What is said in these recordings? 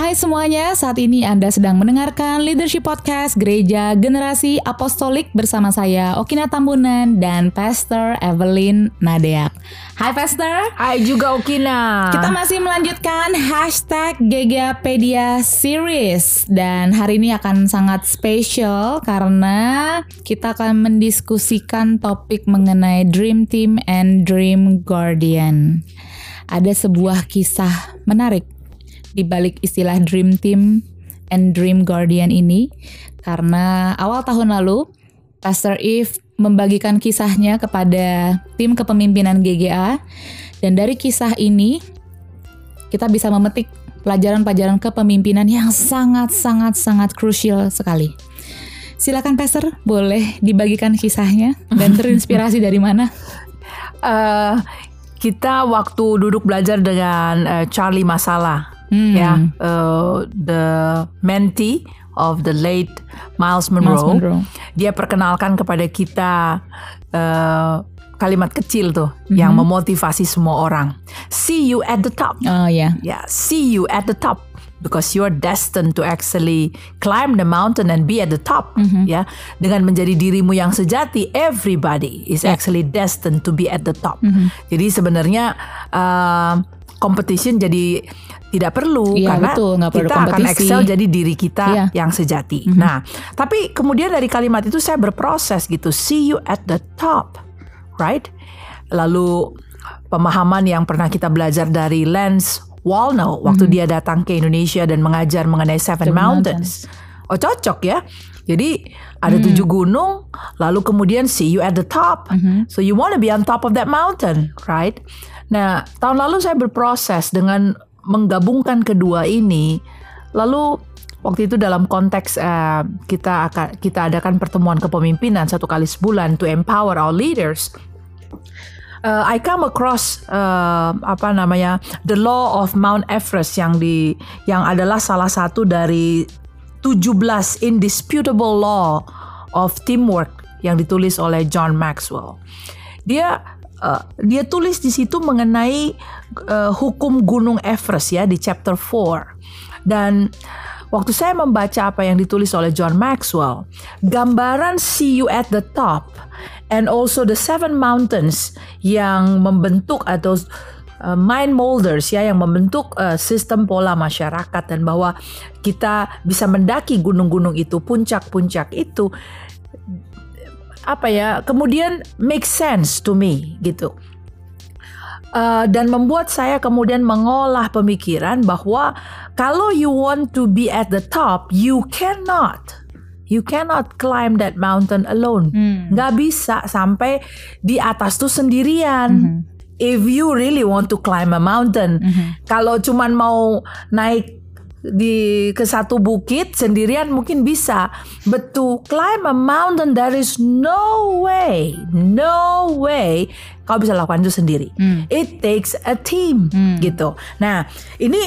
Hai semuanya, saat ini Anda sedang mendengarkan Leadership Podcast Gereja Generasi Apostolik bersama saya Okina Tambunan dan Pastor Evelyn Nadeak. Hai Pastor. Hai juga Okina. Kita masih melanjutkan hashtag Gegapedia Series dan hari ini akan sangat spesial karena kita akan mendiskusikan topik mengenai Dream Team and Dream Guardian. Ada sebuah kisah menarik di balik istilah Dream Team and Dream Guardian ini karena awal tahun lalu Pastor Eve membagikan kisahnya kepada tim kepemimpinan GGA dan dari kisah ini kita bisa memetik pelajaran-pelajaran kepemimpinan yang sangat-sangat sangat krusial sekali. Silakan Pastor, boleh dibagikan kisahnya dan terinspirasi dari mana? Uh, kita waktu duduk belajar dengan uh, Charlie Masala hmm. ya uh, the mentee of the late Miles Monroe. Miles Monroe. Dia perkenalkan kepada kita uh, kalimat kecil tuh mm-hmm. yang memotivasi semua orang. See you at the top. Oh ya. Yeah. Yeah, see you at the top because you're destined to actually climb the mountain and be at the top mm-hmm. ya dengan menjadi dirimu yang sejati everybody is yeah. actually destined to be at the top mm-hmm. jadi sebenarnya uh, competition jadi tidak perlu iya, karena betul, kita perlu akan excel jadi diri kita iya. yang sejati. Mm -hmm. Nah, tapi kemudian dari kalimat itu saya berproses gitu, see you at the top, right? Lalu pemahaman yang pernah kita belajar dari Lance Walno waktu mm -hmm. dia datang ke Indonesia dan mengajar mengenai Seven, Mountains. Mountains. Oh cocok ya. Jadi ada mm. tujuh gunung, lalu kemudian see you at the top. Mm -hmm. So you want to be on top of that mountain, right? Nah, tahun lalu saya berproses dengan menggabungkan kedua ini lalu waktu itu dalam konteks uh, kita akan kita adakan pertemuan kepemimpinan satu kali sebulan to empower our leaders uh, I come across uh, apa namanya the law of Mount Everest yang di yang adalah salah satu dari 17 indisputable law of teamwork yang ditulis oleh John Maxwell. Dia uh, dia tulis di situ mengenai uh, hukum Gunung Everest ya di chapter 4. Dan waktu saya membaca apa yang ditulis oleh John Maxwell, gambaran see you at the top and also the seven mountains yang membentuk atau uh, mind molders ya yang membentuk uh, sistem pola masyarakat dan bahwa kita bisa mendaki gunung-gunung itu puncak-puncak itu apa ya kemudian make sense to me gitu uh, dan membuat saya kemudian mengolah pemikiran bahwa kalau you want to be at the top you cannot You cannot climb that mountain alone. Hmm. Gak bisa sampai di atas tuh sendirian. -hmm. If you really want to climb a mountain, -hmm. kalau cuman mau naik di ke satu bukit sendirian mungkin bisa. But to climb a mountain there is no way no way kau bisa lakukan itu sendiri. Hmm. it takes a team hmm. gitu. Nah ini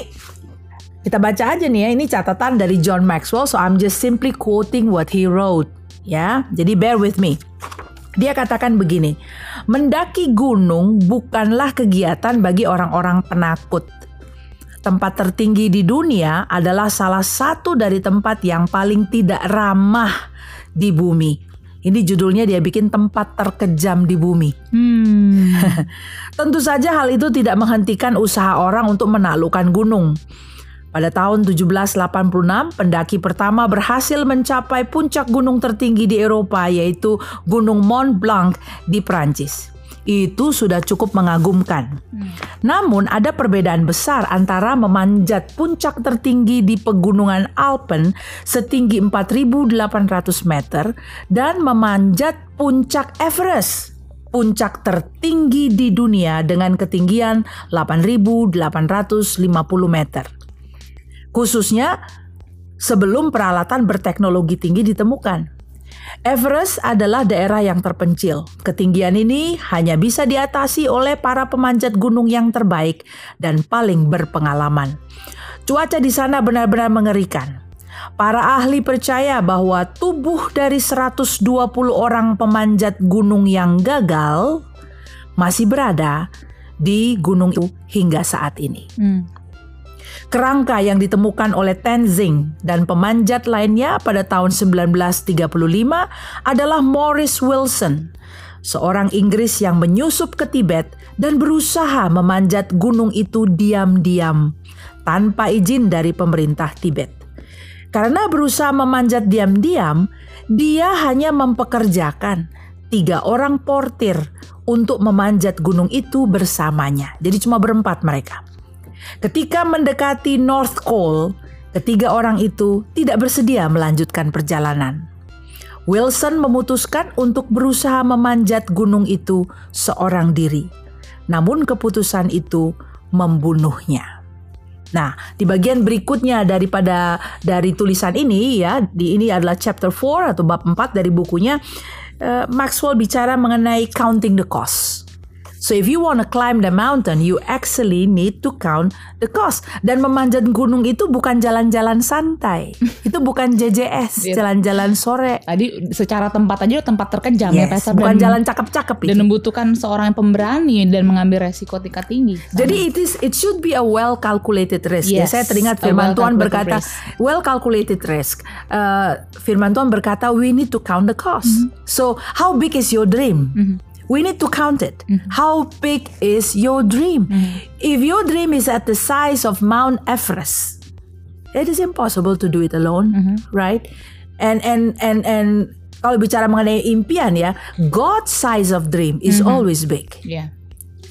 kita baca aja nih ya. Ini catatan dari John Maxwell. So I'm just simply quoting what he wrote ya. Jadi bear with me. Dia katakan begini, mendaki gunung bukanlah kegiatan bagi orang-orang penakut tempat tertinggi di dunia adalah salah satu dari tempat yang paling tidak ramah di bumi. Ini judulnya dia bikin tempat terkejam di bumi. Hmm. Tentu saja hal itu tidak menghentikan usaha orang untuk menaklukkan gunung. Pada tahun 1786, pendaki pertama berhasil mencapai puncak gunung tertinggi di Eropa yaitu Gunung Mont Blanc di Prancis itu sudah cukup mengagumkan. Namun ada perbedaan besar antara memanjat puncak tertinggi di pegunungan Alpen setinggi 4.800 meter dan memanjat puncak Everest, puncak tertinggi di dunia dengan ketinggian 8.850 meter. Khususnya sebelum peralatan berteknologi tinggi ditemukan. Everest adalah daerah yang terpencil. Ketinggian ini hanya bisa diatasi oleh para pemanjat gunung yang terbaik dan paling berpengalaman. Cuaca di sana benar-benar mengerikan. Para ahli percaya bahwa tubuh dari 120 orang pemanjat gunung yang gagal masih berada di gunung itu hingga saat ini. Hmm. Kerangka yang ditemukan oleh Tenzing dan pemanjat lainnya pada tahun 1935 adalah Morris Wilson, seorang Inggris yang menyusup ke Tibet dan berusaha memanjat gunung itu diam-diam tanpa izin dari pemerintah Tibet. Karena berusaha memanjat diam-diam, dia hanya mempekerjakan tiga orang portir untuk memanjat gunung itu bersamanya. Jadi cuma berempat mereka. Ketika mendekati North Col, ketiga orang itu tidak bersedia melanjutkan perjalanan. Wilson memutuskan untuk berusaha memanjat gunung itu seorang diri. Namun keputusan itu membunuhnya. Nah, di bagian berikutnya daripada dari tulisan ini ya, di ini adalah chapter 4 atau bab 4 dari bukunya uh, Maxwell bicara mengenai counting the cost. So if you want to climb the mountain, you actually need to count the cost. Dan memanjat gunung itu bukan jalan-jalan santai. itu bukan JJS, Iya. jalan-jalan sore. Tadi secara tempat aja tempat terkejam ya Yes, Pastor bukan dan, jalan cakep-cakep dan membutuhkan seorang yang pemberani dan mengambil resiko tingkat tinggi. Jadi it is it should be a well calculated risk. Ya, Yes, saya teringat firman Tuhan well-calculated berkata risk. well calculated risk. Uh, firman Tuhan berkata we need to count the cost. Mm-hmm. So how big is your dream? We need to count it. Mm-hmm. How big is your dream? If your dream is at the size of Mount Everest, it is impossible to do it alone, Mm-hmm. right? And and and and kalau bicara mengenai impian ya, God's size of dream is Mm-hmm. always big. Ya.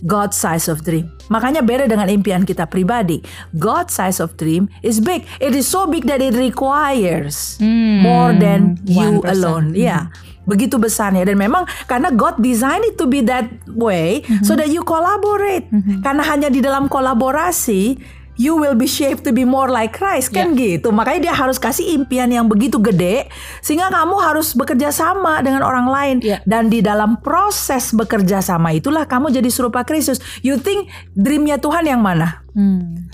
God's size of dream. Makanya beda dengan impian kita pribadi. God's size of dream is big. It is so big that it requires more than you 1%. alone. Ya. Begitu besarnya dan memang karena God design it to be that way so that you collaborate. Karena hanya di dalam kolaborasi you will be shaped to be more like Christ kan gitu. Makanya dia harus kasih impian yang begitu gede sehingga kamu harus bekerja sama dengan orang lain Ya. dan di dalam proses bekerja sama itulah kamu jadi serupa Kristus. You think dreamnya Tuhan yang mana? Hmm.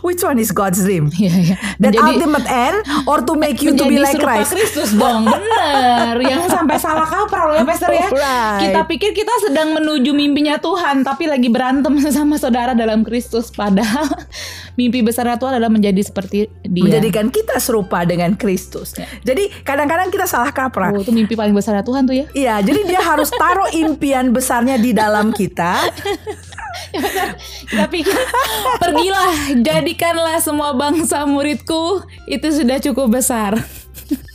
Which one is God's dream? Iya, iya. That Menjadi- ultimate end or to make you to be like Christ? Kristus dong, bener. Yang sampai salah kaprah loh ya, Pastor ya. Right. Kita pikir kita sedang menuju mimpinya Tuhan, tapi lagi berantem sama saudara dalam Kristus. Padahal mimpi besarnya Tuhan adalah menjadi seperti Dia. Menjadikan kita serupa dengan Kristus. Jadi kadang-kadang kita salah kaprah. Oh, itu mimpi paling besarnya Tuhan tuh ya. Iya, jadi dia harus taruh impian besarnya di dalam kita. Pikir pergilah jadikanlah semua bangsa muridku itu sudah cukup besar.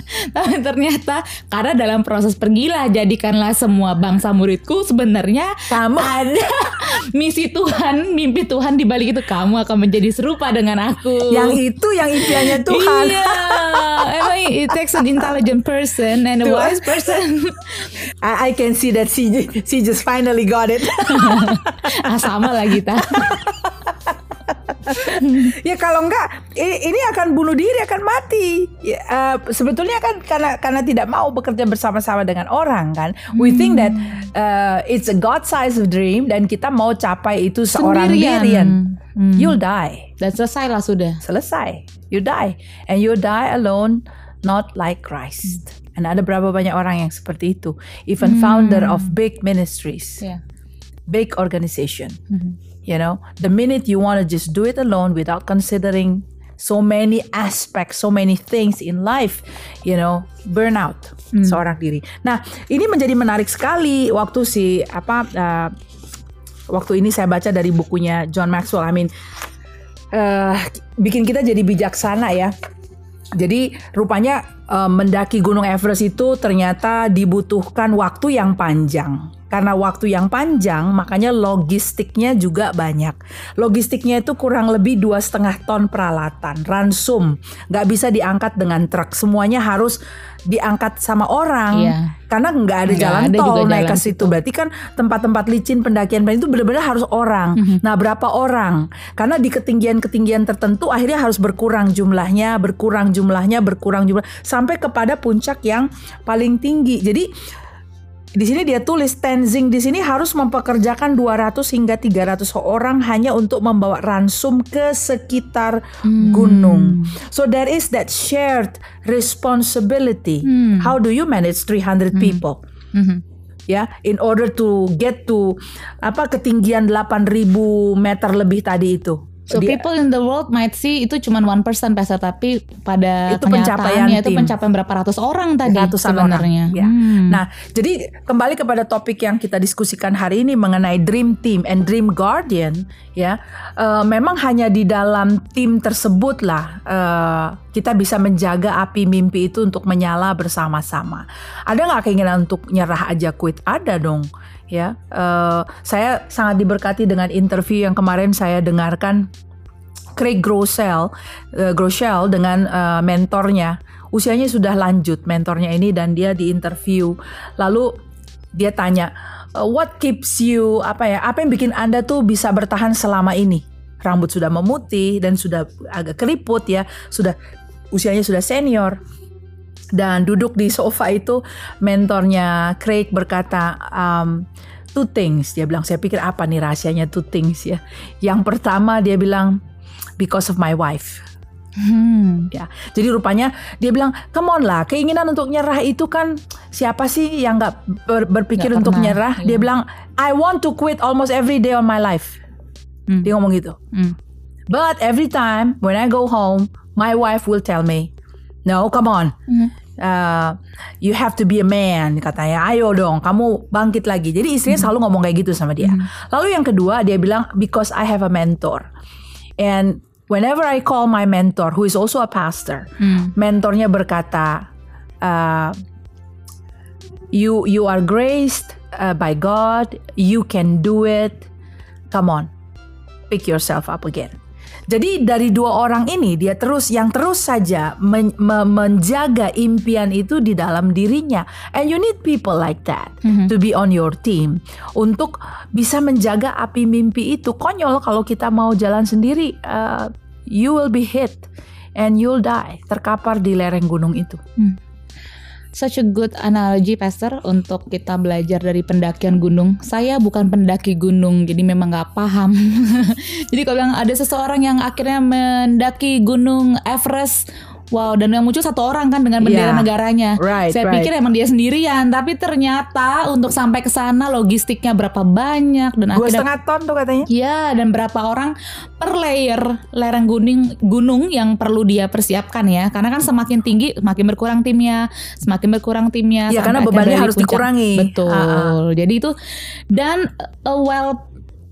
Tapi ternyata karena dalam proses pergilah jadikanlah semua bangsa muridku sebenarnya Kamu ada misi Tuhan, mimpi Tuhan di balik itu kamu akan menjadi serupa dengan aku. yang itu yang impiannya Tuhan. Iya, emang it takes an intelligent person and a wise person. I, I can see that she she just finally got it. ah, sama lah kita. ya kalau enggak ini, akan bunuh diri akan mati. Ya, eh, sebetulnya kan karena karena tidak mau bekerja bersama-sama dengan orang kan. We think that uh, it's a God size of dream dan kita mau capai itu seorang Sendirian. diri. Hmm. You'll die. Dan selesai lah sudah. Selesai. You die and you die alone not like Christ. And ada berapa banyak orang yang seperti itu. Even founder of big ministries. Ya. big organization. You know, the minute you want to just do it alone without considering so many aspects, so many things in life, you know, burnout seorang diri. Nah, ini menjadi menarik sekali waktu si apa uh, waktu ini saya baca dari bukunya John Maxwell. I mean, eh, bikin kita jadi bijaksana ya. Jadi rupanya eh, mendaki Gunung Everest itu ternyata dibutuhkan waktu yang panjang. Karena waktu yang panjang, makanya logistiknya juga banyak. Logistiknya itu kurang lebih dua setengah ton peralatan, ransum, nggak bisa diangkat dengan truk. Semuanya harus diangkat sama orang. Iya. Karena nggak ada Nggak jalan ada tol naik ke situ. Berarti kan tempat-tempat licin pendakian itu benar-benar harus orang. Nah, berapa orang? Karena di ketinggian-ketinggian tertentu akhirnya harus berkurang jumlahnya, berkurang jumlahnya, berkurang jumlah sampai kepada puncak yang paling tinggi. Jadi di sini dia tulis Tenzing di sini harus mempekerjakan 200 hingga 300 orang hanya untuk membawa ransum ke sekitar gunung. So there is that shared responsibility. How do you manage 300 people? Mhm. ya in order to get to apa ketinggian 8000 meter lebih tadi itu So dia- people in the world might see itu cuma one person pastor tapi pada Itu pencapaian kenyataannya itu pencapaian berapa ratus orang tadi Ratusan sebenarnya. orang, ya. Hmm. Nah, jadi kembali kepada topik yang kita diskusikan hari ini mengenai dream team and dream guardian, ya, eh, memang hanya di dalam tim tersebut lah eh, kita bisa menjaga api mimpi itu untuk menyala bersama-sama. Ada nggak keinginan untuk nyerah aja quit? Ada dong, ya. Eh, saya sangat diberkati dengan interview yang kemarin saya dengarkan Craig Groeschel, eh, Groeschel dengan eh, mentornya. Usianya sudah lanjut mentornya ini dan dia diinterview. Lalu dia tanya, "Eh, "What keeps you apa ya? Apa yang bikin Anda tuh bisa bertahan selama ini?" Rambut sudah memutih dan sudah agak keriput ya, sudah usianya sudah senior. Dan duduk di sofa itu mentornya Craig berkata, um, two things. Dia bilang, saya pikir apa nih rahasianya two things ya. Yang pertama dia bilang, because of my wife. Hmm. Ya, jadi rupanya dia bilang, come on lah, keinginan untuk nyerah itu kan siapa sih yang nggak ber- berpikir Nggak untuk pernah, nyerah? iya. Dia bilang, I want to quit almost every day on my life. Hmm. Dia ngomong gitu. Hmm. But every time when I go home, my wife will tell me, no, come on. Hmm. Uh, you have to be a man katanya. Ayo dong kamu bangkit lagi. Jadi istrinya selalu ngomong kayak gitu sama dia. Lalu yang kedua dia bilang because I have a mentor. And whenever I call my mentor who is also a pastor Hmm. mentornya berkata uh, you you are graced uh, by God. You can do it. Come on. Pick yourself up again jadi dari dua orang ini dia terus yang terus saja men- me- menjaga impian itu di dalam dirinya. And you need people like that Mhm. to be on your team. Untuk bisa menjaga api mimpi itu. Konyol kalau kita mau jalan sendiri uh, you will be hit and you'll die. Terkapar di lereng gunung itu Such a good analogy, Pastor, untuk kita belajar dari pendakian gunung. Saya bukan pendaki gunung, jadi memang nggak paham. jadi kalau bilang ada seseorang yang akhirnya mendaki gunung Everest, wow, dan yang muncul satu orang kan dengan bendera Yeah. negaranya. Right, Saya right. pikir emang dia sendirian, tapi ternyata untuk sampai ke sana logistiknya berapa banyak dan dua setengah ton tuh katanya Ya, dan berapa orang per layer lereng gunung gunung yang perlu dia persiapkan ya. Karena kan semakin tinggi, semakin berkurang timnya, semakin berkurang timnya. Iya, karena bebannya harus puncak. dikurangi. Betul. Ah, ah. Jadi itu dan a well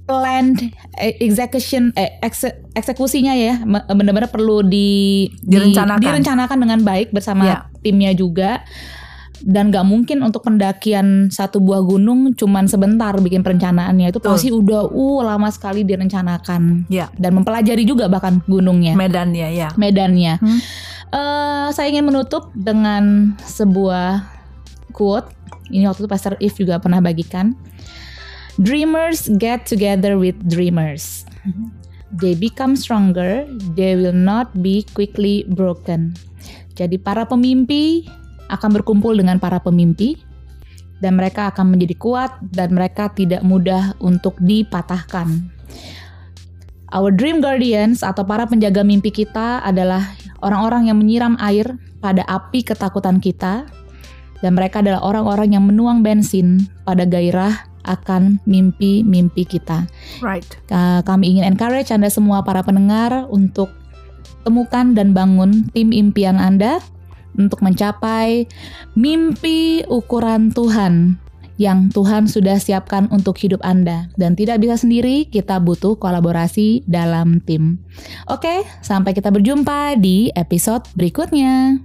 planned eh, execution eh, ekse- eksekusinya ya benar-benar perlu di, di- Direncanakan. direncanakan dengan baik bersama Ya. timnya juga. Dan nggak mungkin untuk pendakian satu buah gunung cuman sebentar bikin perencanaannya. Itu pasti udah uh lama sekali direncanakan. Ya. Dan mempelajari juga bahkan gunungnya. Medannya ya. Medannya. Hmm. Eh, saya ingin menutup dengan sebuah quote. Ini waktu itu Pastor If juga pernah bagikan dreamers get together with dreamers. They become stronger. They will not be quickly broken. Jadi para pemimpi akan berkumpul dengan para pemimpi dan mereka akan menjadi kuat dan mereka tidak mudah untuk dipatahkan. Our dream guardians atau para penjaga mimpi kita adalah orang-orang yang menyiram air pada api ketakutan kita dan mereka adalah orang-orang yang menuang bensin pada gairah akan mimpi-mimpi kita. right Ka- Kami ingin encourage Anda semua para pendengar untuk temukan dan bangun tim impian Anda untuk mencapai mimpi ukuran Tuhan yang Tuhan sudah siapkan untuk hidup Anda dan tidak bisa sendiri, kita butuh kolaborasi dalam tim. Oke, sampai kita berjumpa di episode berikutnya.